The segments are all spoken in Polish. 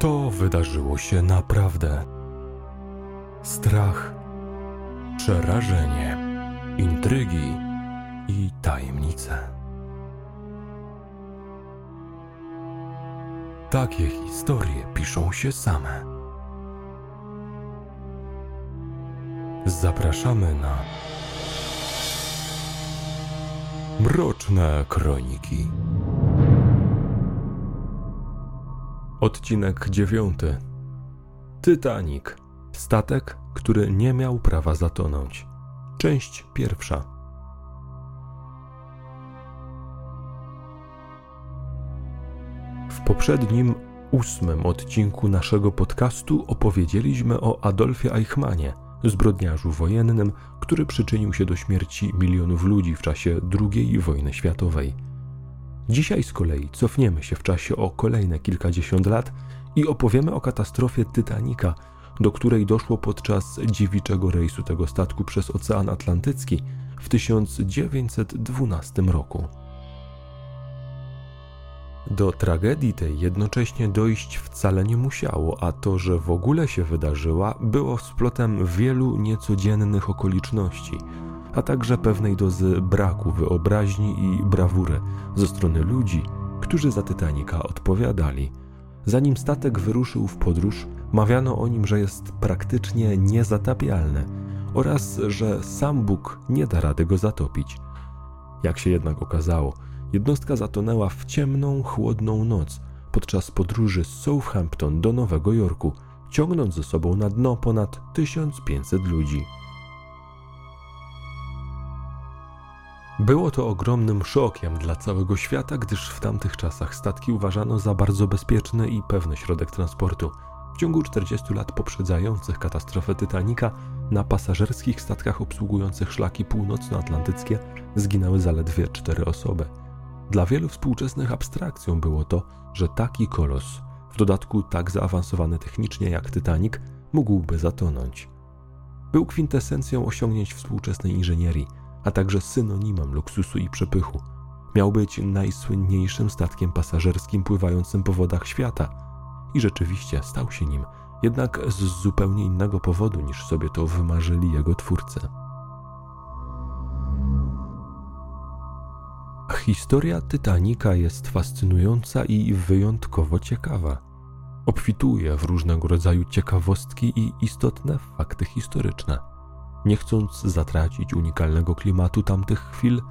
To wydarzyło się naprawdę. Strach, przerażenie, intrygi i tajemnice. Takie historie piszą się same. Zapraszamy na Mroczne Kroniki. Odcinek dziewiąty. Titanic. Statek, który nie miał prawa zatonąć. Część pierwsza. W poprzednim, ósmym odcinku naszego podcastu opowiedzieliśmy o Adolfie Eichmanie, zbrodniarzu wojennym, który przyczynił się do śmierci milionów ludzi w czasie II wojny światowej. Dzisiaj z kolei cofniemy się w czasie o kolejne kilkadziesiąt lat i opowiemy o katastrofie Titanica, do której doszło podczas dziewiczego rejsu tego statku przez Ocean Atlantycki w 1912 roku. Do tragedii tej jednocześnie dojść wcale nie musiało, a to, że w ogóle się wydarzyła, było splotem wielu niecodziennych okoliczności, a także pewnej dozy braku wyobraźni i brawury ze strony ludzi, którzy za Titanica odpowiadali. Zanim statek wyruszył w podróż, mawiano o nim, że jest praktycznie niezatapialny oraz że sam Bóg nie da rady go zatopić. Jak się jednak okazało, jednostka zatonęła w ciemną, chłodną noc podczas podróży z Southampton do Nowego Jorku, ciągnąc ze sobą na dno ponad 1500 ludzi. Było to ogromnym szokiem dla całego świata, gdyż w tamtych czasach statki uważano za bardzo bezpieczny i pewny środek transportu. W ciągu 40 lat poprzedzających katastrofę Titanica na pasażerskich statkach obsługujących szlaki północnoatlantyckie zginęły zaledwie cztery osoby. Dla wielu współczesnych abstrakcją było to, że taki kolos, w dodatku tak zaawansowany technicznie jak Titanic, mógłby zatonąć. Był kwintesencją osiągnięć współczesnej inżynierii, a także synonimem luksusu i przepychu. Miał być najsłynniejszym statkiem pasażerskim pływającym po wodach świata i rzeczywiście stał się nim, jednak z zupełnie innego powodu niż sobie to wymarzyli jego twórcy. Historia Titanica jest fascynująca i wyjątkowo ciekawa. Obfituje w różnego rodzaju ciekawostki i istotne fakty historyczne. Nie chcąc zatracić unikalnego klimatu tamtych chwil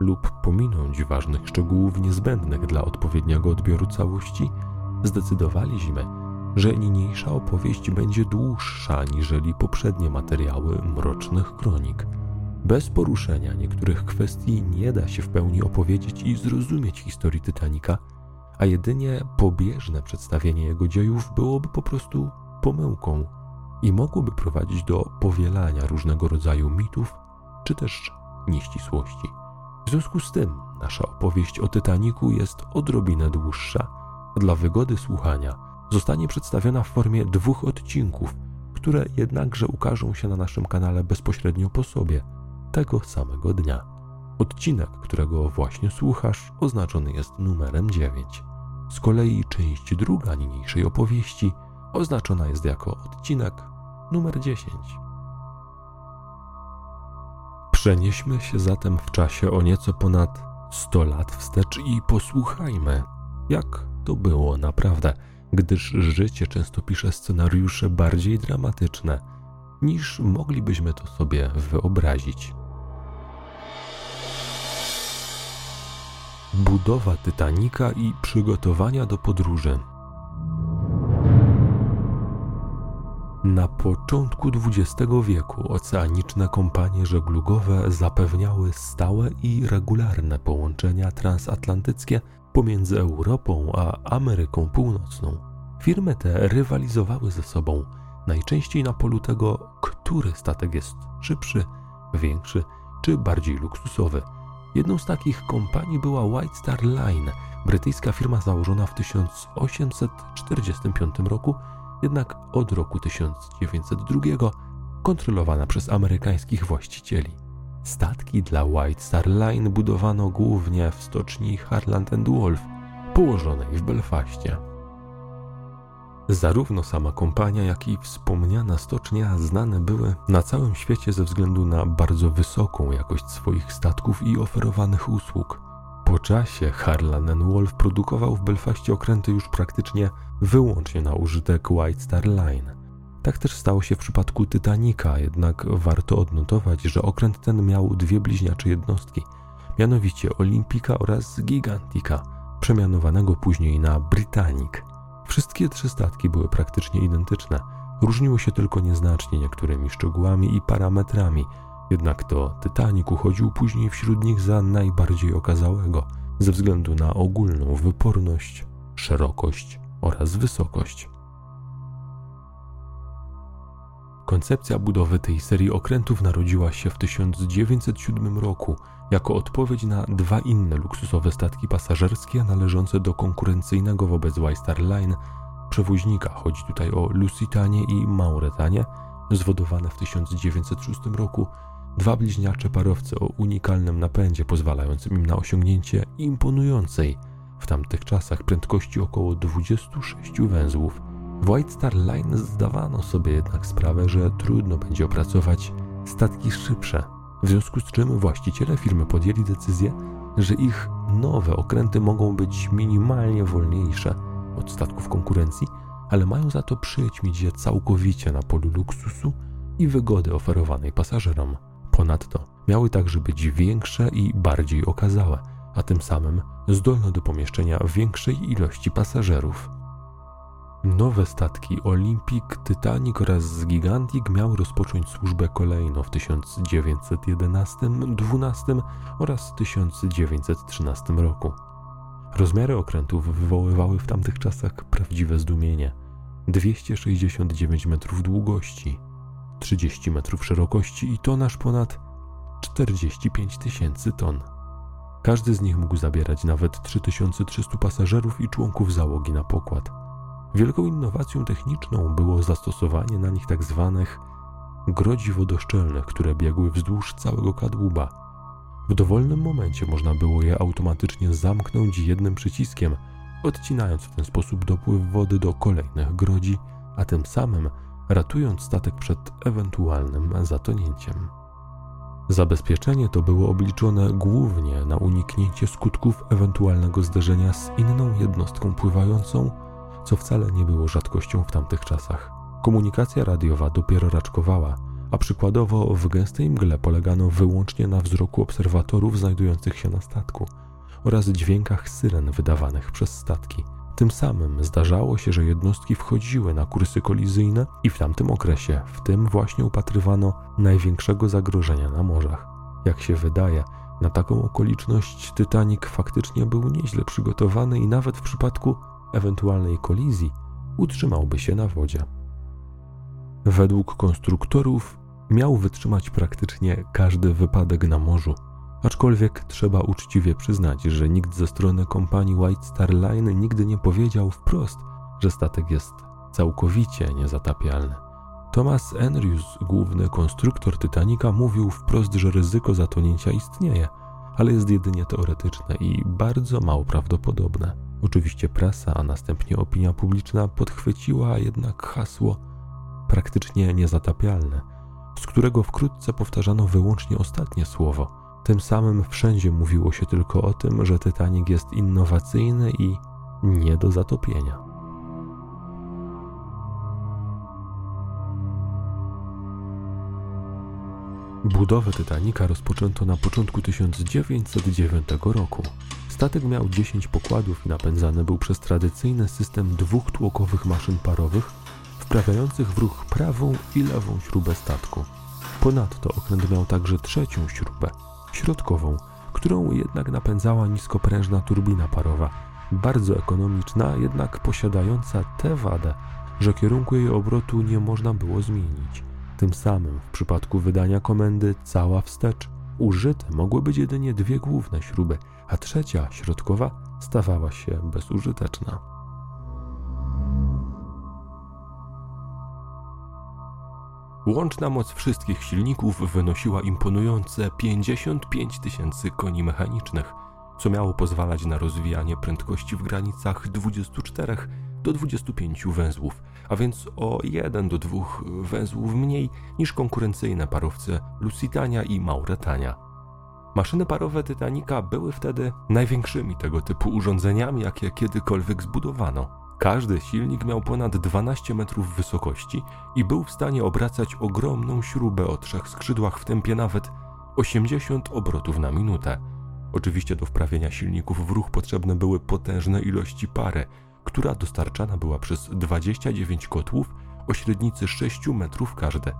lub pominąć ważnych szczegółów niezbędnych dla odpowiedniego odbioru całości, zdecydowaliśmy, że niniejsza opowieść będzie dłuższa niżeli poprzednie materiały mrocznych kronik. Bez poruszenia niektórych kwestii nie da się w pełni opowiedzieć i zrozumieć historii Titanica, a jedynie pobieżne przedstawienie jego dziejów byłoby po prostu pomyłką i mogłoby prowadzić do powielania różnego rodzaju mitów czy też nieścisłości. W związku z tym nasza opowieść o Titaniku jest odrobinę dłuższa. Dla wygody słuchania zostanie przedstawiona w formie dwóch odcinków, które jednakże ukażą się na naszym kanale bezpośrednio po sobie – tego samego dnia. Odcinek, którego właśnie słuchasz, oznaczony jest numerem 9. Z kolei część druga niniejszej opowieści oznaczona jest jako odcinek numer 10. Przenieśmy się zatem w czasie o nieco ponad 100 lat wstecz i posłuchajmy, jak to było naprawdę, gdyż życie często pisze scenariusze bardziej dramatyczne, niż moglibyśmy to sobie wyobrazić. budowa Titanika i przygotowania do podróży. Na początku XX wieku oceaniczne kompanie żeglugowe zapewniały stałe i regularne połączenia transatlantyckie pomiędzy Europą a Ameryką Północną. Firmy te rywalizowały ze sobą, najczęściej na polu tego, który statek jest szybszy, większy czy bardziej luksusowy. Jedną z takich kompanii była White Star Line, brytyjska firma założona w 1845 roku, jednak od roku 1902 kontrolowana przez amerykańskich właścicieli. Statki dla White Star Line budowano głównie w stoczni Harland and Wolff, położonej w Belfaście. Zarówno sama kompania, jak i wspomniana stocznia znane były na całym świecie ze względu na bardzo wysoką jakość swoich statków i oferowanych usług. Po czasie Harlan Wolf produkował w Belfaście okręty już praktycznie wyłącznie na użytek White Star Line. Tak też stało się w przypadku Titanica, jednak warto odnotować, że okręt ten miał dwie bliźniacze jednostki, mianowicie Olimpika oraz Gigantica, przemianowanego później na Britannic. Wszystkie trzy statki były praktycznie identyczne, różniły się tylko nieznacznie niektórymi szczegółami i parametrami, jednak to Titanic uchodził później wśród nich za najbardziej okazałego, ze względu na ogólną wyporność, szerokość oraz wysokość. Koncepcja budowy tej serii okrętów narodziła się w 1907 roku jako odpowiedź na dwa inne luksusowe statki pasażerskie należące do konkurencyjnego wobec White Line przewoźnika. Chodzi tutaj o Lusitanie i Mauretanie, zwodowane w 1906 roku dwa bliźniacze parowce o unikalnym napędzie pozwalającym im na osiągnięcie imponującej w tamtych czasach prędkości około 26 węzłów. W White Star Line zdawano sobie jednak sprawę, że trudno będzie opracować statki szybsze, w związku z czym właściciele firmy podjęli decyzję, że ich nowe okręty mogą być minimalnie wolniejsze od statków konkurencji, ale mają za to przyćmić je całkowicie na polu luksusu i wygody oferowanej pasażerom. Ponadto miały także być większe i bardziej okazałe, a tym samym zdolne do pomieszczenia większej ilości pasażerów. Nowe statki Olympic, Titanic oraz Gigantic miały rozpocząć służbę kolejno w 1911, 12 oraz 1913 roku. Rozmiary okrętów wywoływały w tamtych czasach prawdziwe zdumienie. 269 metrów długości, 30 metrów szerokości i tonaż ponad 45 tysięcy ton. Każdy z nich mógł zabierać nawet 3300 pasażerów i członków załogi na pokład. Wielką innowacją techniczną było zastosowanie na nich tak zwanych grodzi wodoszczelnych, które biegły wzdłuż całego kadłuba. W dowolnym momencie można było je automatycznie zamknąć jednym przyciskiem, odcinając w ten sposób dopływ wody do kolejnych grodzi, a tym samym ratując statek przed ewentualnym zatonięciem. Zabezpieczenie to było obliczone głównie na uniknięcie skutków ewentualnego zderzenia z inną jednostką pływającą co wcale nie było rzadkością w tamtych czasach. Komunikacja radiowa dopiero raczkowała, a przykładowo w gęstej mgle polegano wyłącznie na wzroku obserwatorów znajdujących się na statku oraz dźwiękach syren wydawanych przez statki. Tym samym zdarzało się, że jednostki wchodziły na kursy kolizyjne i w tamtym okresie w tym właśnie upatrywano największego zagrożenia na morzach. Jak się wydaje, na taką okoliczność Titanic faktycznie był nieźle przygotowany i nawet w przypadku ewentualnej kolizji utrzymałby się na wodzie. Według konstruktorów miał wytrzymać praktycznie każdy wypadek na morzu, aczkolwiek trzeba uczciwie przyznać, że nikt ze strony kompanii White Star Line nigdy nie powiedział wprost, że statek jest całkowicie niezatapialny. Thomas Enrius, główny konstruktor Titanica, mówił wprost, że ryzyko zatonięcia istnieje, ale jest jedynie teoretyczne i bardzo mało prawdopodobne. Oczywiście prasa, a następnie opinia publiczna podchwyciła jednak hasło praktycznie niezatapialne, z którego wkrótce powtarzano wyłącznie ostatnie słowo. Tym samym wszędzie mówiło się tylko o tym, że Titanic jest innowacyjny i nie do zatopienia. Budowę Titanica rozpoczęto na początku 1909 roku. Statek miał 10 pokładów i napędzany był przez tradycyjny system dwóch tłokowych maszyn parowych, wprawiających w ruch prawą i lewą śrubę statku. Ponadto okręt miał także trzecią śrubę, środkową, którą jednak napędzała niskoprężna turbina parowa, bardzo ekonomiczna, jednak posiadająca tę wadę, że kierunku jej obrotu nie można było zmienić. Tym samym w przypadku wydania komendy cała wstecz użyte mogły być jedynie dwie główne śruby, a trzecia, środkowa, stawała się bezużyteczna. Łączna moc wszystkich silników wynosiła imponujące 55 tysięcy koni mechanicznych, co miało pozwalać na rozwijanie prędkości w granicach 24 do 25 węzłów, a więc o 1 do 2 węzłów mniej niż konkurencyjne parowce Lusitania i Mauretania. Maszyny parowe Titanica były wtedy największymi tego typu urządzeniami, jakie kiedykolwiek zbudowano. Każdy silnik miał ponad 12 metrów wysokości i był w stanie obracać ogromną śrubę o trzech skrzydłach w tempie nawet 80 obrotów na minutę. Oczywiście do wprawienia silników w ruch potrzebne były potężne ilości pary, która dostarczana była przez 29 kotłów o średnicy 6 metrów każde.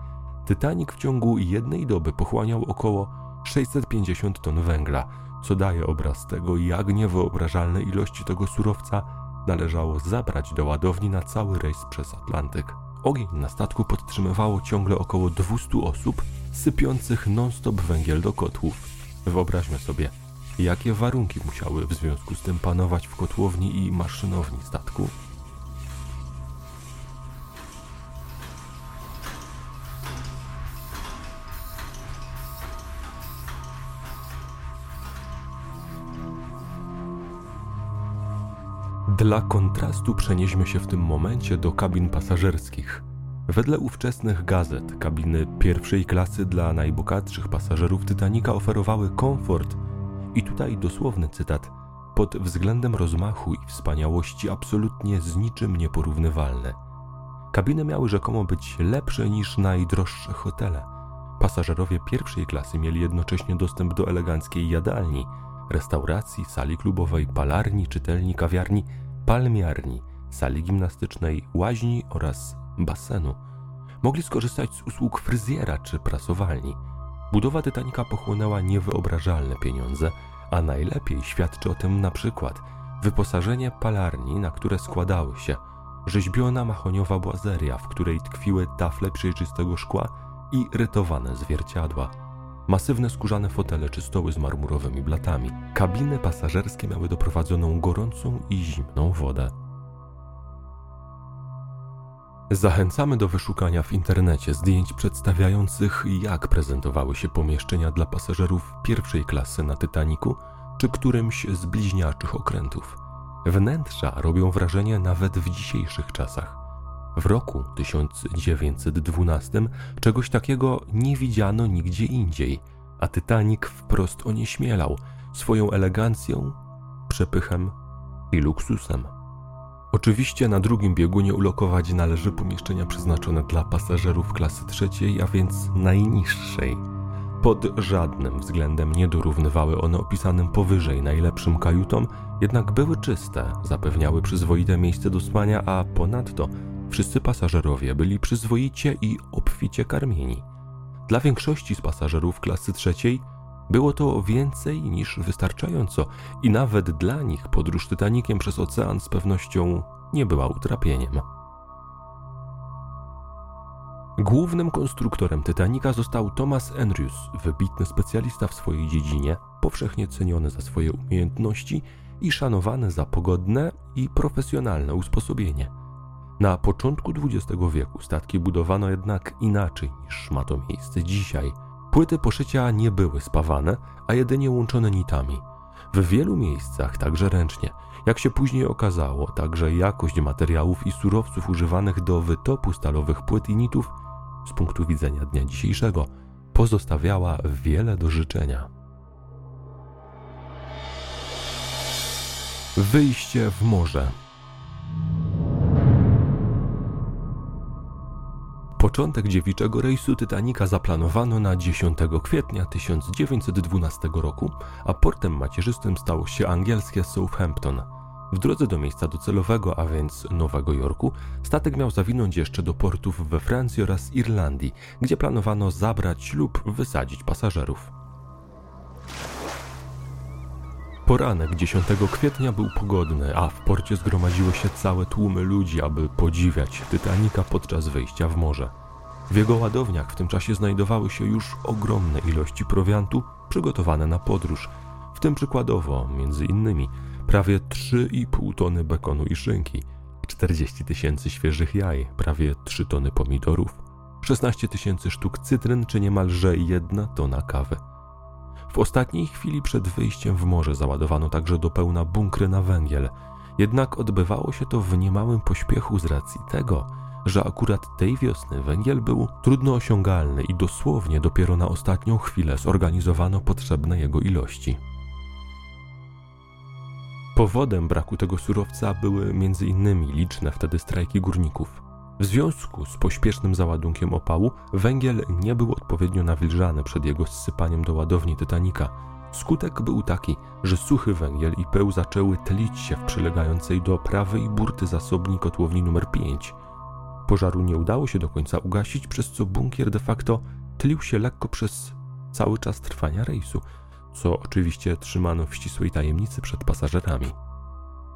Titanic w ciągu jednej doby pochłaniał około 650 ton węgla, co daje obraz tego, jak niewyobrażalne ilości tego surowca należało zabrać do ładowni na cały rejs przez Atlantyk. Ogień na statku podtrzymywało ciągle około 200 osób, sypiących non-stop węgiel do kotłów. Wyobraźmy sobie, jakie warunki musiały w związku z tym panować w kotłowni i maszynowni statku. Dla kontrastu przenieśmy się w tym momencie do kabin pasażerskich. Wedle ówczesnych gazet, kabiny pierwszej klasy dla najbogatszych pasażerów Titanica oferowały komfort i tutaj dosłowny cytat pod względem rozmachu i wspaniałości absolutnie z niczym nieporównywalne. Kabiny miały rzekomo być lepsze niż najdroższe hotele. Pasażerowie pierwszej klasy mieli jednocześnie dostęp do eleganckiej jadalni, restauracji, sali klubowej, palarni, czytelni, kawiarni, palmiarni, sali gimnastycznej, łaźni oraz basenu. Mogli skorzystać z usług fryzjera czy prasowalni. Budowa Titanica pochłonęła niewyobrażalne pieniądze, a najlepiej świadczy o tym na przykład wyposażenie palarni, na które składały się rzeźbiona mahoniowa błazeria, w której tkwiły tafle przejrzystego szkła i rytowane zwierciadła. Masywne skórzane fotele czy stoły z marmurowymi blatami. Kabiny pasażerskie miały doprowadzoną gorącą i zimną wodę. Zachęcamy do wyszukania w internecie zdjęć przedstawiających, jak prezentowały się pomieszczenia dla pasażerów pierwszej klasy na Titaniku czy którymś z bliźniaczych okrętów. Wnętrza robią wrażenie nawet w dzisiejszych czasach. W roku 1912 czegoś takiego nie widziano nigdzie indziej, a Titanic wprost onieśmielał swoją elegancją, przepychem i luksusem. Oczywiście na drugim biegunie ulokować należy pomieszczenia przeznaczone dla pasażerów klasy trzeciej, a więc najniższej. Pod żadnym względem nie dorównywały one opisanym powyżej najlepszym kajutom, jednak były czyste, zapewniały przyzwoite miejsce do spania, a ponadto wszyscy pasażerowie byli przyzwoicie i obficie karmieni. Dla większości z pasażerów klasy trzeciej było to więcej niż wystarczająco i nawet dla nich podróż Titanikiem przez ocean z pewnością nie była utrapieniem. Głównym konstruktorem Titanica został Thomas Andrews, wybitny specjalista w swojej dziedzinie, powszechnie ceniony za swoje umiejętności i szanowany za pogodne i profesjonalne usposobienie. Na początku XX wieku statki budowano jednak inaczej niż ma to miejsce dzisiaj – Płyty poszycia nie były spawane, a jedynie łączone nitami. W wielu miejscach także ręcznie. Jak się później okazało, także jakość materiałów i surowców używanych do wytopu stalowych płyt i nitów z punktu widzenia dnia dzisiejszego pozostawiała wiele do życzenia. Wyjście w morze. Początek dziewiczego rejsu Titanica zaplanowano na 10 kwietnia 1912 roku, a portem macierzystym stało się angielskie Southampton. W drodze do miejsca docelowego, a więc Nowego Jorku, statek miał zawinąć jeszcze do portów we Francji oraz Irlandii, gdzie planowano zabrać lub wysadzić pasażerów. Poranek 10 kwietnia był pogodny, a w porcie zgromadziły się całe tłumy ludzi, aby podziwiać Titanica podczas wyjścia w morze. W jego ładowniach w tym czasie znajdowały się już ogromne ilości prowiantu przygotowane na podróż, w tym przykładowo, między innymi, prawie 3,5 tony bekonu i szynki, 40 tysięcy świeżych jaj, prawie 3 tony pomidorów, 16 tysięcy sztuk cytryn czy niemalże jedna tona kawy. W ostatniej chwili przed wyjściem w morze załadowano także do pełna bunkry na węgiel Jednak odbywało się to w niemałym pośpiechu z racji tego, że akurat tej wiosny węgiel był trudno osiągalny i dosłownie dopiero na ostatnią chwilę zorganizowano potrzebne jego ilości. Powodem braku tego surowca były m.in. liczne wtedy strajki górników. W związku z pośpiesznym załadunkiem opału węgiel nie był odpowiednio nawilżany przed jego zsypaniem do ładowni Titanika. Skutek był taki, że suchy węgiel i pył zaczęły tlić się w przylegającej do prawej burty zasobni kotłowni numer 5. Pożaru nie udało się do końca ugasić, przez co bunkier de facto tlił się lekko przez cały czas trwania rejsu, co oczywiście trzymano w ścisłej tajemnicy przed pasażerami.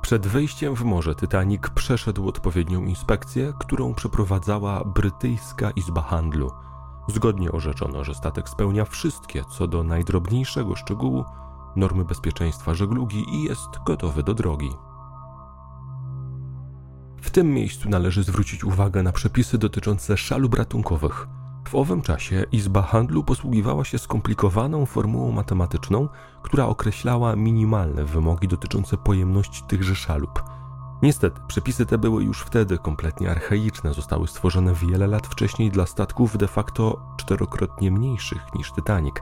Przed wejściem w morze Titanic przeszedł odpowiednią inspekcję, którą przeprowadzała brytyjska izba handlu. Zgodnie orzeczono, że statek spełnia wszystkie co do najdrobniejszego szczegółu normy bezpieczeństwa żeglugi i jest gotowy do drogi. W tym miejscu należy zwrócić uwagę na przepisy dotyczące szalub ratunkowych. W owym czasie Izba Handlu posługiwała się skomplikowaną formułą matematyczną, która określała minimalne wymogi dotyczące pojemności tychże szalup. Niestety, przepisy te były już wtedy kompletnie archaiczne, zostały stworzone wiele lat wcześniej dla statków de facto czterokrotnie mniejszych niż Titanic,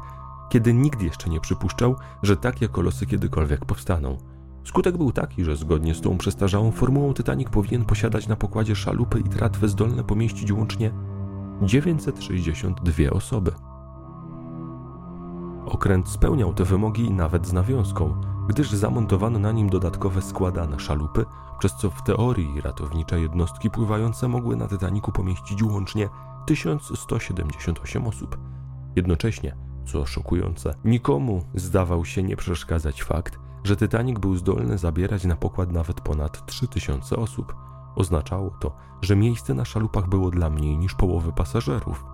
kiedy nikt jeszcze nie przypuszczał, że takie kolosy kiedykolwiek powstaną. Skutek był taki, że zgodnie z tą przestarzałą formułą Titanic powinien posiadać na pokładzie szalupy i tratwy zdolne pomieścić łącznie 962 osoby. Okręt spełniał te wymogi nawet z nawiązką, gdyż zamontowano na nim dodatkowe składane szalupy, przez co w teorii ratownicze jednostki pływające mogły na Titaniku pomieścić łącznie 1178 osób. Jednocześnie, co szokujące, nikomu zdawał się nie przeszkadzać fakt, że Titanic był zdolny zabierać na pokład nawet ponad 3000 osób. Oznaczało to, że miejsce na szalupach było dla mniej niż połowy pasażerów.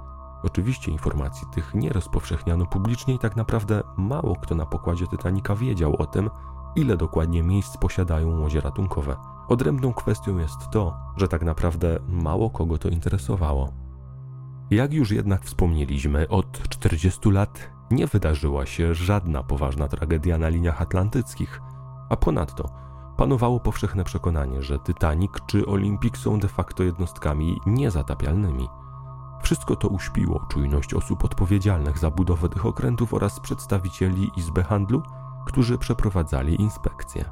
Oczywiście informacji tych nie rozpowszechniano publicznie i tak naprawdę mało kto na pokładzie Titanica wiedział o tym, ile dokładnie miejsc posiadają łodzie ratunkowe. Odrębną kwestią jest to, że tak naprawdę mało kogo to interesowało. Jak już jednak wspomnieliśmy, od 40 lat nie wydarzyła się żadna poważna tragedia na liniach atlantyckich, a ponadto panowało powszechne przekonanie, że Titanic czy Olympic są de facto jednostkami niezatapialnymi. Wszystko to uśpiło czujność osób odpowiedzialnych za budowę tych okrętów oraz przedstawicieli Izby Handlu, którzy przeprowadzali inspekcję.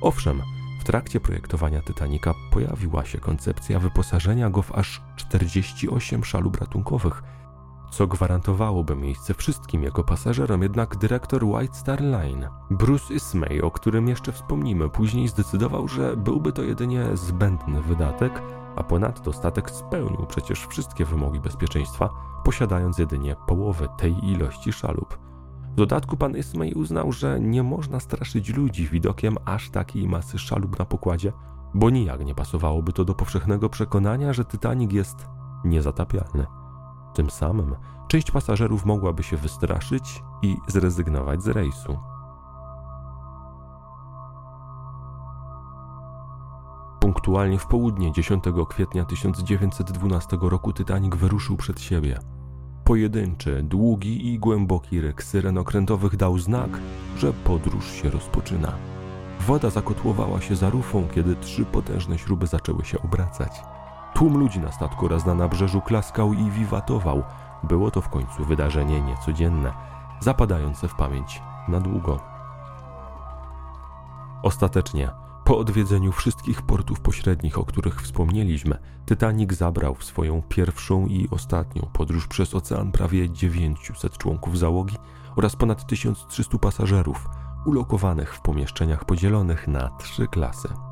Owszem, w trakcie projektowania Titanica pojawiła się koncepcja wyposażenia go w aż 48 szalub ratunkowych, co gwarantowałoby miejsce wszystkim jego pasażerom, jednak dyrektor White Star Line, Bruce Ismay, o którym jeszcze wspomnimy później, zdecydował, że byłby to jedynie zbędny wydatek, a ponadto statek spełnił przecież wszystkie wymogi bezpieczeństwa, posiadając jedynie połowę tej ilości szalup. W dodatku pan Ismay uznał, że nie można straszyć ludzi widokiem aż takiej masy szalup na pokładzie, bo nijak nie pasowałoby to do powszechnego przekonania, że Titanic jest niezatapialny. Tym samym część pasażerów mogłaby się wystraszyć i zrezygnować z rejsu. Punktualnie w południe 10 kwietnia 1912 roku Titanic wyruszył przed siebie. Pojedynczy, długi i głęboki ryk syren okrętowych dał znak, że podróż się rozpoczyna. Woda zakotłowała się za rufą, kiedy trzy potężne śruby zaczęły się obracać. Tłum ludzi na statku oraz na nabrzeżu klaskał i wiwatował. Było to w końcu wydarzenie niecodzienne, zapadające w pamięć na długo. Ostatecznie, po odwiedzeniu wszystkich portów pośrednich, o których wspomnieliśmy, Titanic zabrał w swoją pierwszą i ostatnią podróż przez ocean prawie 900 członków załogi oraz ponad 1300 pasażerów, ulokowanych w pomieszczeniach podzielonych na trzy klasy.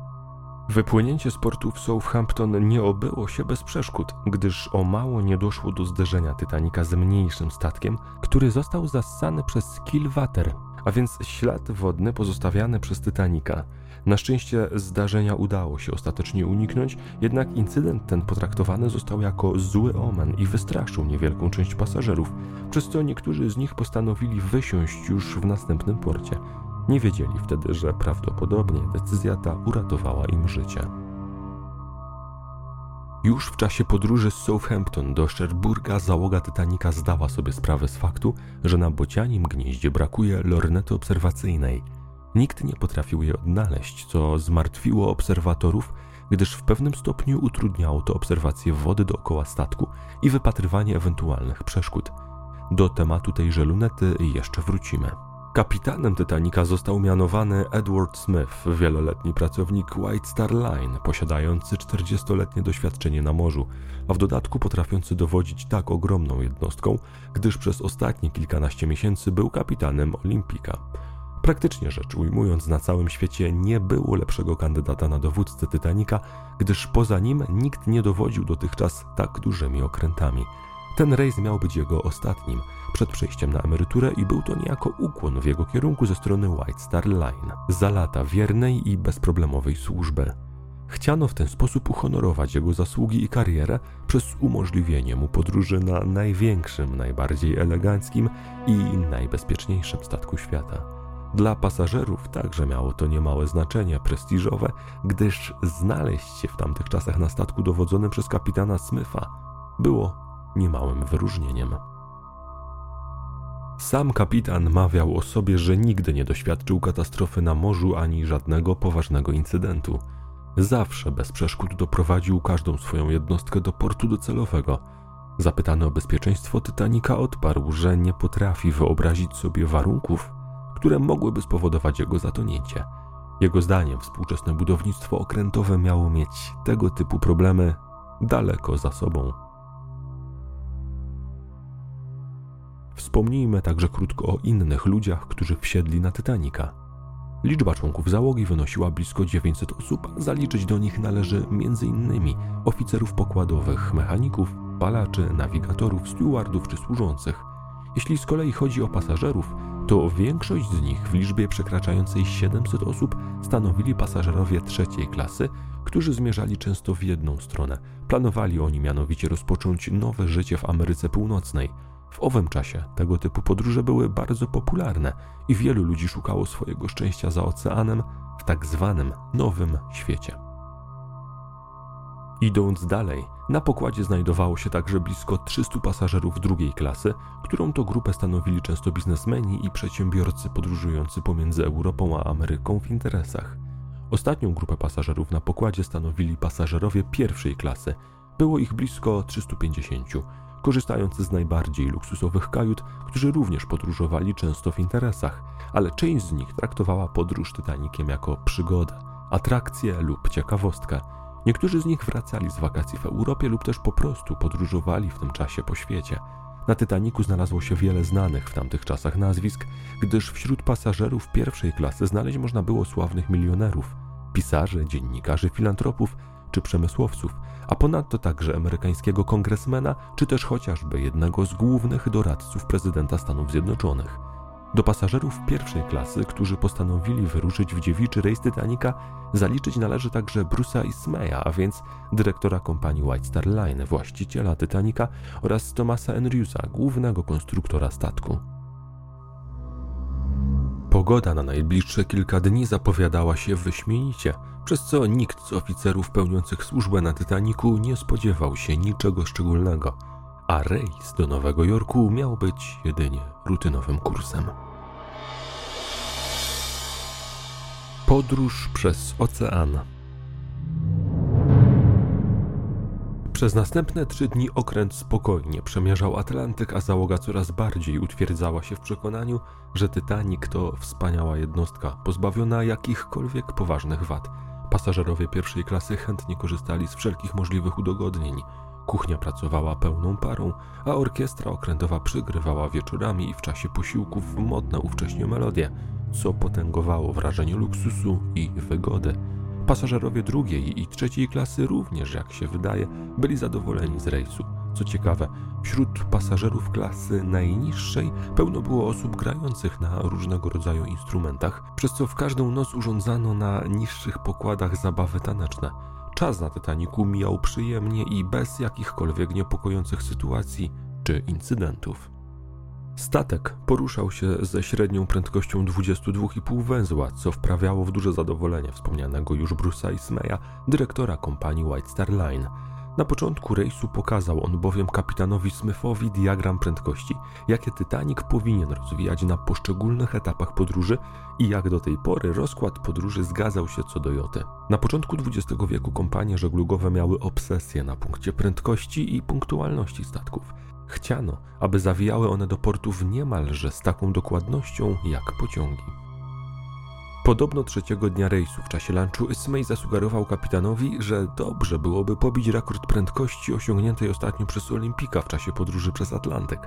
Wypłynięcie z portu w Southampton nie obyło się bez przeszkód, gdyż o mało nie doszło do zderzenia Titanica z mniejszym statkiem, który został zassany przez Killwater, a więc ślad wodny pozostawiany przez Titanica. Na szczęście zdarzenia udało się ostatecznie uniknąć, jednak incydent ten potraktowany został jako zły omen i wystraszył niewielką część pasażerów, przez co niektórzy z nich postanowili wysiąść już w następnym porcie. Nie wiedzieli wtedy, że prawdopodobnie decyzja ta uratowała im życie. Już w czasie podróży z Southampton do Cherburga załoga Titanica zdała sobie sprawę z faktu, że na bocianim gnieździe brakuje lornety obserwacyjnej. Nikt nie potrafił je odnaleźć, co zmartwiło obserwatorów, gdyż w pewnym stopniu utrudniało to obserwację wody dookoła statku i wypatrywanie ewentualnych przeszkód. Do tematu tejże lunety jeszcze wrócimy. Kapitanem Titanica został mianowany Edward Smith, wieloletni pracownik White Star Line, posiadający 40-letnie doświadczenie na morzu, a w dodatku potrafiący dowodzić tak ogromną jednostką, gdyż przez ostatnie kilkanaście miesięcy był kapitanem Olimpika. Praktycznie rzecz ujmując, na całym świecie nie było lepszego kandydata na dowódcę Titanica, gdyż poza nim nikt nie dowodził dotychczas tak dużymi okrętami. Ten rejs miał być jego ostatnim, przed przejściem na emeryturę i był to niejako ukłon w jego kierunku ze strony White Star Line, za lata wiernej i bezproblemowej służby. Chciano w ten sposób uhonorować jego zasługi i karierę przez umożliwienie mu podróży na największym, najbardziej eleganckim i najbezpieczniejszym statku świata. Dla pasażerów także miało to niemałe znaczenie prestiżowe, gdyż znaleźć się w tamtych czasach na statku dowodzonym przez kapitana Smitha było niemałym wyróżnieniem. Sam kapitan mawiał o sobie, że nigdy nie doświadczył katastrofy na morzu ani żadnego poważnego incydentu. Zawsze bez przeszkód doprowadził każdą swoją jednostkę do portu docelowego. Zapytany o bezpieczeństwo Titanika odparł, że nie potrafi wyobrazić sobie warunków, które mogłyby spowodować jego zatonięcie. Jego zdaniem współczesne budownictwo okrętowe miało mieć tego typu problemy daleko za sobą. Wspomnijmy także krótko o innych ludziach, którzy wsiedli na Titanica. Liczba członków załogi wynosiła blisko 900 osób, zaliczyć do nich należy m.in. oficerów pokładowych, mechaników, palaczy, nawigatorów, stewardów czy służących. Jeśli z kolei chodzi o pasażerów, to większość z nich w liczbie przekraczającej 700 osób stanowili pasażerowie trzeciej klasy, którzy zmierzali często w jedną stronę. Planowali oni mianowicie rozpocząć nowe życie w Ameryce Północnej – w owym czasie tego typu podróże były bardzo popularne i wielu ludzi szukało swojego szczęścia za oceanem w tak zwanym nowym świecie. Idąc dalej, na pokładzie znajdowało się także blisko 300 pasażerów drugiej klasy, którą to grupę stanowili często biznesmeni i przedsiębiorcy podróżujący pomiędzy Europą a Ameryką w interesach. Ostatnią grupę pasażerów na pokładzie stanowili pasażerowie pierwszej klasy. Było ich blisko 350 korzystając z najbardziej luksusowych kajut, którzy również podróżowali często w interesach, ale część z nich traktowała podróż Titanikiem jako przygodę, atrakcję lub ciekawostkę. Niektórzy z nich wracali z wakacji w Europie lub też po prostu podróżowali w tym czasie po świecie. Na Titaniku znalazło się wiele znanych w tamtych czasach nazwisk, gdyż wśród pasażerów pierwszej klasy znaleźć można było sławnych milionerów, pisarzy, dziennikarzy, filantropów czy przemysłowców, a ponadto także amerykańskiego kongresmena, czy też chociażby jednego z głównych doradców prezydenta Stanów Zjednoczonych. Do pasażerów pierwszej klasy, którzy postanowili wyruszyć w dziewiczy rejs Titanica, zaliczyć należy także Bruce'a Ismaya, a więc dyrektora kompanii White Star Line, właściciela Titanica oraz Thomasa Andrewsa, głównego konstruktora statku. Pogoda na najbliższe kilka dni zapowiadała się wyśmienicie, przez co nikt z oficerów pełniących służbę na Titaniku nie spodziewał się niczego szczególnego, a rejs do Nowego Jorku miał być jedynie rutynowym kursem. Podróż przez ocean. Przez następne trzy dni okręt spokojnie przemierzał Atlantyk, a załoga coraz bardziej utwierdzała się w przekonaniu, że Titanic to wspaniała jednostka, pozbawiona jakichkolwiek poważnych wad. Pasażerowie pierwszej klasy chętnie korzystali z wszelkich możliwych udogodnień. Kuchnia pracowała pełną parą, a orkiestra okrętowa przygrywała wieczorami i w czasie posiłków modne ówcześnie melodie, co potęgowało wrażenie luksusu i wygody. Pasażerowie drugiej i trzeciej klasy również, jak się wydaje, byli zadowoleni z rejsu. Co ciekawe, wśród pasażerów klasy najniższej pełno było osób grających na różnego rodzaju instrumentach, przez co w każdą noc urządzano na niższych pokładach zabawy taneczne. Czas na Titaniku mijał przyjemnie i bez jakichkolwiek niepokojących sytuacji czy incydentów. Statek poruszał się ze średnią prędkością 22,5 węzła, co wprawiało w duże zadowolenie wspomnianego już Bruce'a Ismaya, dyrektora kompanii White Star Line. Na początku rejsu pokazał on bowiem kapitanowi Smithowi diagram prędkości, jakie Titanic powinien rozwijać na poszczególnych etapach podróży i jak do tej pory rozkład podróży zgadzał się co do joty. Na początku XX wieku kompanie żeglugowe miały obsesję na punkcie prędkości i punktualności statków. Chciano, aby zawijały one do portów niemalże z taką dokładnością jak pociągi. Podobno trzeciego dnia rejsu w czasie lunchu Ismay zasugerował kapitanowi, że dobrze byłoby pobić rekord prędkości osiągniętej ostatnio przez Olimpika w czasie podróży przez Atlantyk.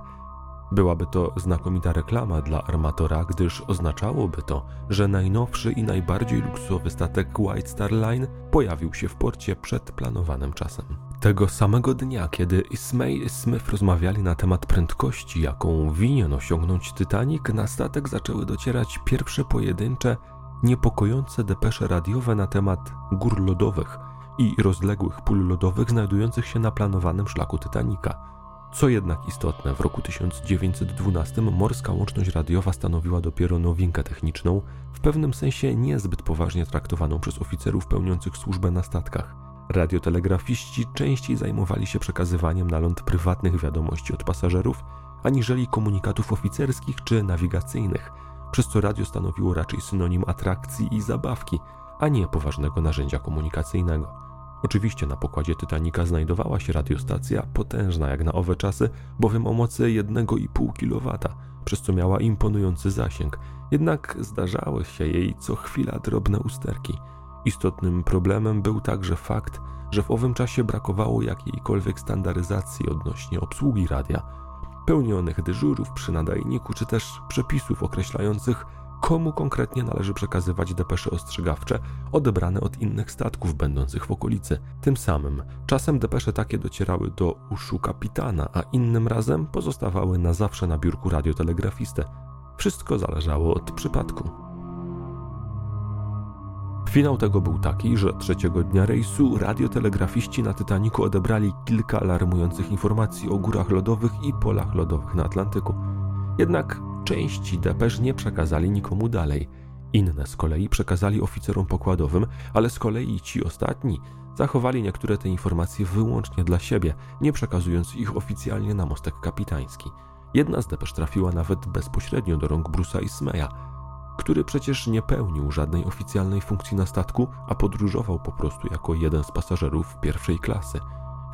Byłaby to znakomita reklama dla armatora, gdyż oznaczałoby to, że najnowszy i najbardziej luksusowy statek White Star Line pojawił się w porcie przed planowanym czasem. Tego samego dnia, kiedy Ismay i Smith rozmawiali na temat prędkości, jaką winien osiągnąć Titanic, na statek zaczęły docierać pierwsze pojedyncze niepokojące depesze radiowe na temat gór lodowych i rozległych pól lodowych znajdujących się na planowanym szlaku Titanica. Co jednak istotne, w roku 1912 morska łączność radiowa stanowiła dopiero nowinkę techniczną, w pewnym sensie niezbyt poważnie traktowaną przez oficerów pełniących służbę na statkach. Radiotelegrafiści częściej zajmowali się przekazywaniem na ląd prywatnych wiadomości od pasażerów, aniżeli komunikatów oficerskich czy nawigacyjnych – przez co radio stanowiło raczej synonim atrakcji i zabawki, a nie poważnego narzędzia komunikacyjnego. Oczywiście na pokładzie Titanica znajdowała się radiostacja, potężna jak na owe czasy, bowiem o mocy 1,5 kW, przez co miała imponujący zasięg, jednak zdarzały się jej co chwila drobne usterki. Istotnym problemem był także fakt, że w owym czasie brakowało jakiejkolwiek standaryzacji odnośnie obsługi radia, pełnionych dyżurów przy nadajniku, czy też przepisów określających, komu konkretnie należy przekazywać depesze ostrzegawcze odebrane od innych statków będących w okolicy. Tym samym czasem depesze takie docierały do uszu kapitana, a innym razem pozostawały na zawsze na biurku radiotelegrafisty. Wszystko zależało od przypadku. Finał tego był taki, że trzeciego dnia rejsu radiotelegrafiści na Titaniku odebrali kilka alarmujących informacji o górach lodowych i polach lodowych na Atlantyku. Jednak części depesz nie przekazali nikomu dalej. Inne z kolei przekazali oficerom pokładowym, ale z kolei ci ostatni zachowali niektóre te informacje wyłącznie dla siebie, nie przekazując ich oficjalnie na mostek kapitański. Jedna z depesz trafiła nawet bezpośrednio do rąk Brusa i Smeja, który przecież nie pełnił żadnej oficjalnej funkcji na statku, a podróżował po prostu jako jeden z pasażerów pierwszej klasy.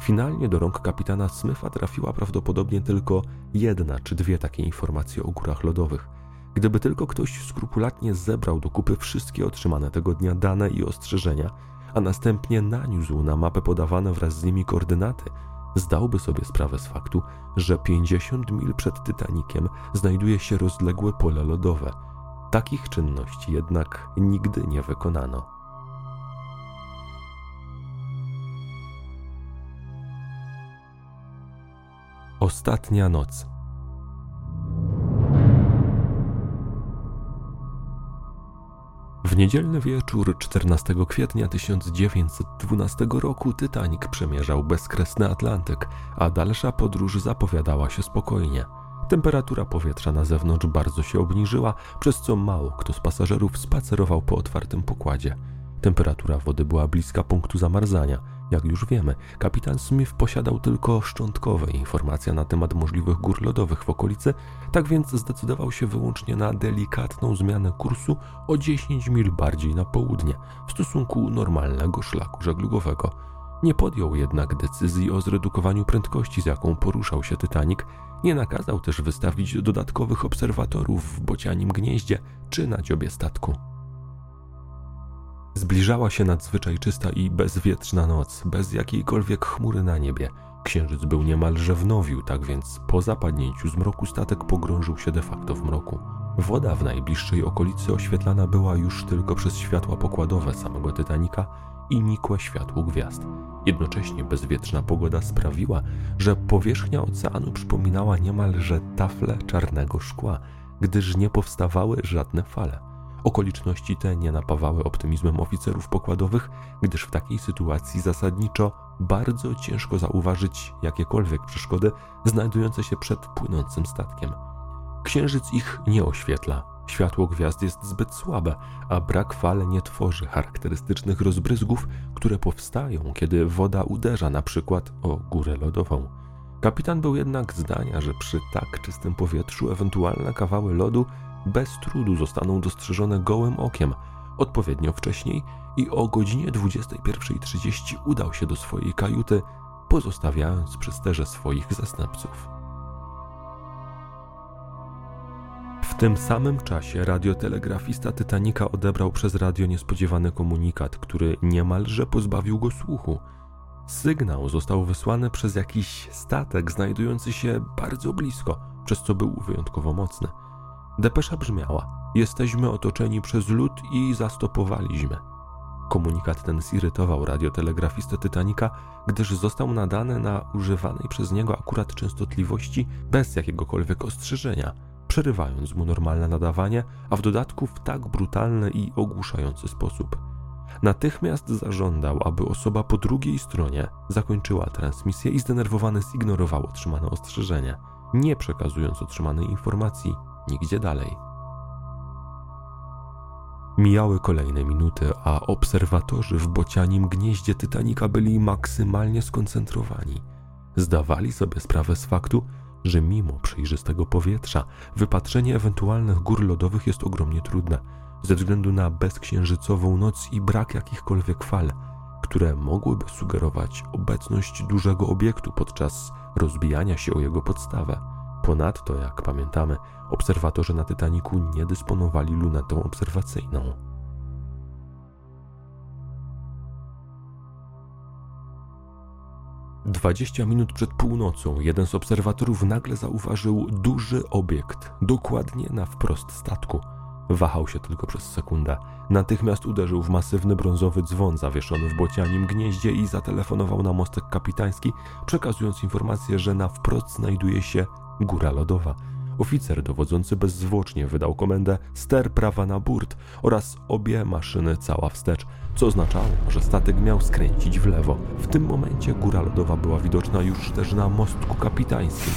Finalnie do rąk kapitana Smitha trafiła prawdopodobnie tylko jedna czy dwie takie informacje o górach lodowych. Gdyby tylko ktoś skrupulatnie zebrał do kupy wszystkie otrzymane tego dnia dane i ostrzeżenia, a następnie naniósł na mapę podawane wraz z nimi koordynaty, zdałby sobie sprawę z faktu, że 50 mil przed Titanikiem znajduje się rozległe pole lodowe – Takich czynności jednak nigdy nie wykonano. Ostatnia noc. W niedzielny wieczór 14 kwietnia 1912 roku Titanic przemierzał bezkresny Atlantyk, a dalsza podróż zapowiadała się spokojnie. Temperatura powietrza na zewnątrz bardzo się obniżyła, przez co mało kto z pasażerów spacerował po otwartym pokładzie. Temperatura wody była bliska punktu zamarzania. Jak już wiemy, kapitan Smith posiadał tylko szczątkowe informacje na temat możliwych gór lodowych w okolicy, tak więc zdecydował się wyłącznie na delikatną zmianę kursu o 10 mil bardziej na południe w stosunku normalnego szlaku żeglugowego. Nie podjął jednak decyzji o zredukowaniu prędkości, z jaką poruszał się Titanic, nie nakazał też wystawić dodatkowych obserwatorów w bocianim gnieździe czy na dziobie statku. Zbliżała się nadzwyczaj czysta i bezwietrzna noc, bez jakiejkolwiek chmury na niebie. Księżyc był niemalże w nowiu, tak więc po zapadnięciu zmroku statek pogrążył się de facto w mroku. Woda w najbliższej okolicy oświetlana była już tylko przez światła pokładowe samego Titanika i nikłe światło gwiazd. Jednocześnie bezwietrzna pogoda sprawiła, że powierzchnia oceanu przypominała niemalże tafle czarnego szkła, gdyż nie powstawały żadne fale. Okoliczności te nie napawały optymizmem oficerów pokładowych, gdyż w takiej sytuacji zasadniczo bardzo ciężko zauważyć jakiekolwiek przeszkody znajdujące się przed płynącym statkiem. Księżyc ich nie oświetla, Światło gwiazd jest zbyt słabe, a brak fal nie tworzy charakterystycznych rozbryzgów, które powstają, kiedy woda uderza na przykład o górę lodową. Kapitan był jednak zdania, że przy tak czystym powietrzu ewentualne kawały lodu bez trudu zostaną dostrzeżone gołym okiem odpowiednio wcześniej i o godzinie 21.30 udał się do swojej kajuty, pozostawiając przy sterze swoich zastępców. Tym samym czasie radiotelegrafista Titanika odebrał przez radio niespodziewany komunikat, który niemalże pozbawił go słuchu. Sygnał został wysłany przez jakiś statek znajdujący się bardzo blisko, przez co był wyjątkowo mocny. Depesza brzmiała: Jesteśmy otoczeni przez lód i zastopowaliśmy. Komunikat ten zirytował radiotelegrafistę Titanika, gdyż został nadany na używanej przez niego akurat częstotliwości bez jakiegokolwiek ostrzeżenia, przerywając mu normalne nadawanie, a w dodatku w tak brutalny i ogłuszający sposób. Natychmiast zażądał, aby osoba po drugiej stronie zakończyła transmisję i zdenerwowany zignorował otrzymane ostrzeżenie, nie przekazując otrzymanej informacji nigdzie dalej. Mijały kolejne minuty, a obserwatorzy w bocianim gnieździe Titanika byli maksymalnie skoncentrowani. Zdawali sobie sprawę z faktu, że mimo przejrzystego powietrza, wypatrzenie ewentualnych gór lodowych jest ogromnie trudne, ze względu na bezksiężycową noc i brak jakichkolwiek fal, które mogłyby sugerować obecność dużego obiektu podczas rozbijania się o jego podstawę. Ponadto, jak pamiętamy, obserwatorzy na Titaniku nie dysponowali lunetą obserwacyjną. Dwadzieścia minut przed północą jeden z obserwatorów nagle zauważył duży obiekt, dokładnie na wprost statku. Wahał się tylko przez sekundę. Natychmiast uderzył w masywny brązowy dzwon zawieszony w bocianim gnieździe i zatelefonował na mostek kapitański, przekazując informację, że na wprost znajduje się góra lodowa. Oficer dowodzący bezzwłocznie wydał komendę ster prawa na burt oraz obie maszyny cała wstecz, co oznaczało, że statek miał skręcić w lewo. W tym momencie góra lodowa była widoczna już też na mostku kapitańskim.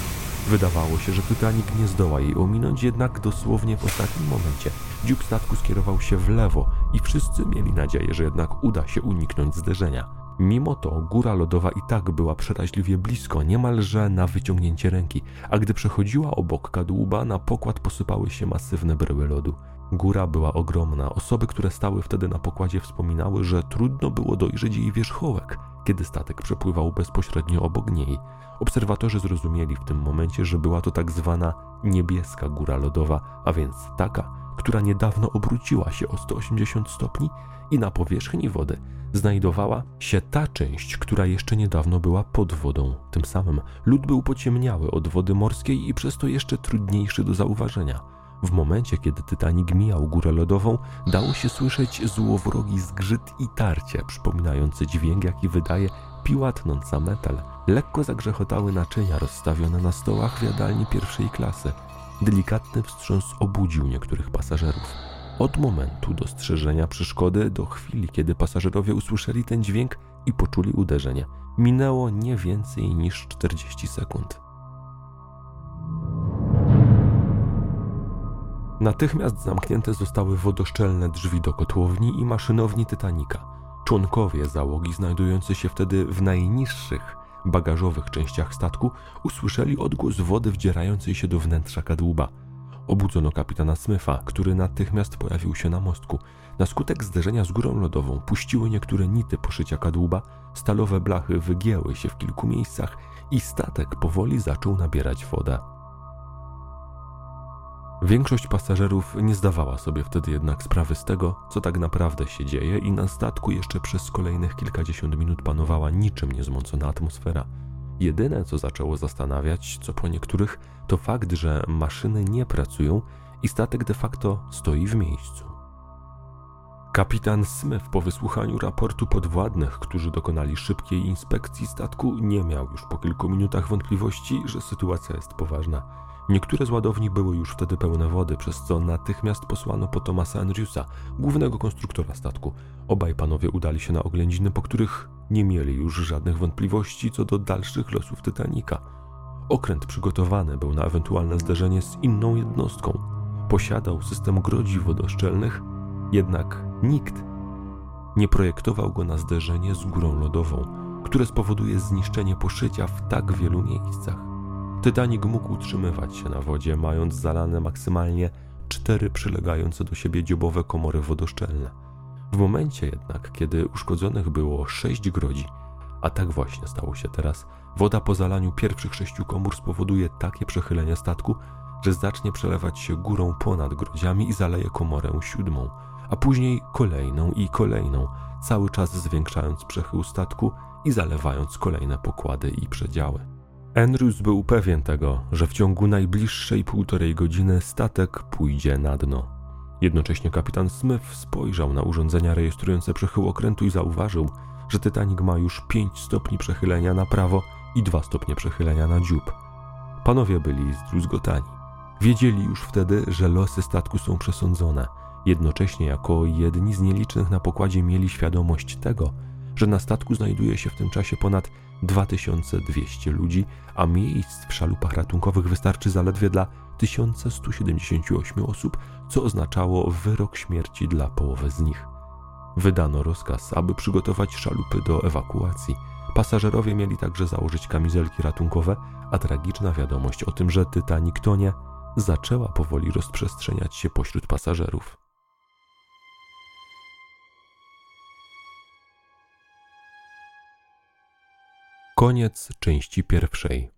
Wydawało się, że Titanic nie zdoła jej ominąć, jednak dosłownie w ostatnim momencie dziób statku skierował się w lewo i wszyscy mieli nadzieję, że jednak uda się uniknąć zderzenia. Mimo to góra lodowa i tak była przeraźliwie blisko, niemalże na wyciągnięcie ręki, a gdy przechodziła obok kadłuba, na pokład posypały się masywne bryły lodu. Góra była ogromna. Osoby, które stały wtedy na pokładzie, wspominały, że trudno było dojrzeć jej wierzchołek, kiedy statek przepływał bezpośrednio obok niej. Obserwatorzy zrozumieli w tym momencie, że była to tak zwana niebieska góra lodowa, a więc taka, która niedawno obróciła się o 180 stopni i na powierzchni wody znajdowała się ta część, która jeszcze niedawno była pod wodą. Tym samym lód był pociemniały od wody morskiej i przez to jeszcze trudniejszy do zauważenia. W momencie, kiedy Titanic mijał górę lodową, dało się słyszeć złowrogi zgrzyt i tarcie, przypominający dźwięk, jaki wydaje piła tnąca metal. Lekko zagrzechotały naczynia rozstawione na stołach w jadalni pierwszej klasy. Delikatny wstrząs obudził niektórych pasażerów. Od momentu dostrzeżenia przeszkody do chwili, kiedy pasażerowie usłyszeli ten dźwięk i poczuli uderzenie, minęło nie więcej niż 40 sekund. Natychmiast zamknięte zostały wodoszczelne drzwi do kotłowni i maszynowni Titanika. Członkowie załogi znajdujący się wtedy w najniższych bagażowych częściach statku usłyszeli odgłos wody wdzierającej się do wnętrza kadłuba – Obudzono kapitana Smyfa, który natychmiast pojawił się na mostku. Na skutek zderzenia z górą lodową puściły niektóre nity poszycia kadłuba, stalowe blachy wygięły się w kilku miejscach i statek powoli zaczął nabierać wodę. Większość pasażerów nie zdawała sobie wtedy jednak sprawy z tego, co tak naprawdę się dzieje, i na statku jeszcze przez kolejnych kilkadziesiąt minut panowała niczym niezmącona atmosfera. Jedyne, co zaczęło zastanawiać, co po niektórych, to fakt, że maszyny nie pracują i statek de facto stoi w miejscu. Kapitan Smith po wysłuchaniu raportu podwładnych, którzy dokonali szybkiej inspekcji statku, nie miał już po kilku minutach wątpliwości, że sytuacja jest poważna. Niektóre z ładowni były już wtedy pełne wody, przez co natychmiast posłano po Thomasa Andrewsa, głównego konstruktora statku. Obaj panowie udali się na oględziny, po których nie mieli już żadnych wątpliwości co do dalszych losów Titanika. Okręt przygotowany był na ewentualne zderzenie z inną jednostką. posiadał system grodzi wodoszczelnych, jednak nikt nie projektował go na zderzenie z górą lodową, które spowoduje zniszczenie poszycia w tak wielu miejscach. Titanic mógł utrzymywać się na wodzie, mając zalane maksymalnie cztery przylegające do siebie dziobowe komory wodoszczelne. W momencie jednak, kiedy uszkodzonych było sześć grodzi, a tak właśnie stało się teraz, woda po zalaniu pierwszych sześciu komór spowoduje takie przechylenie statku, że zacznie przelewać się górą ponad grodziami i zaleje komorę siódmą, a później kolejną i kolejną, cały czas zwiększając przechył statku i zalewając kolejne pokłady i przedziały. Andrews był pewien tego, że w ciągu najbliższej półtorej godziny statek pójdzie na dno. Jednocześnie kapitan Smith spojrzał na urządzenia rejestrujące przechył okrętu i zauważył, że Titanic ma już 5 stopni przechylenia na prawo i 2 stopnie przechylenia na dziób. Panowie byli zdruzgotani. Wiedzieli już wtedy, że losy statku są przesądzone. Jednocześnie jako jedni z nielicznych na pokładzie mieli świadomość tego, że na statku znajduje się w tym czasie ponad 2200 ludzi, a miejsc w szalupach ratunkowych wystarczy zaledwie dla 1178 osób, co oznaczało wyrok śmierci dla połowy z nich. Wydano rozkaz, aby przygotować szalupy do ewakuacji. Pasażerowie mieli także założyć kamizelki ratunkowe, a tragiczna wiadomość o tym, że Titanic tonie, zaczęła powoli rozprzestrzeniać się pośród pasażerów. Koniec części pierwszej.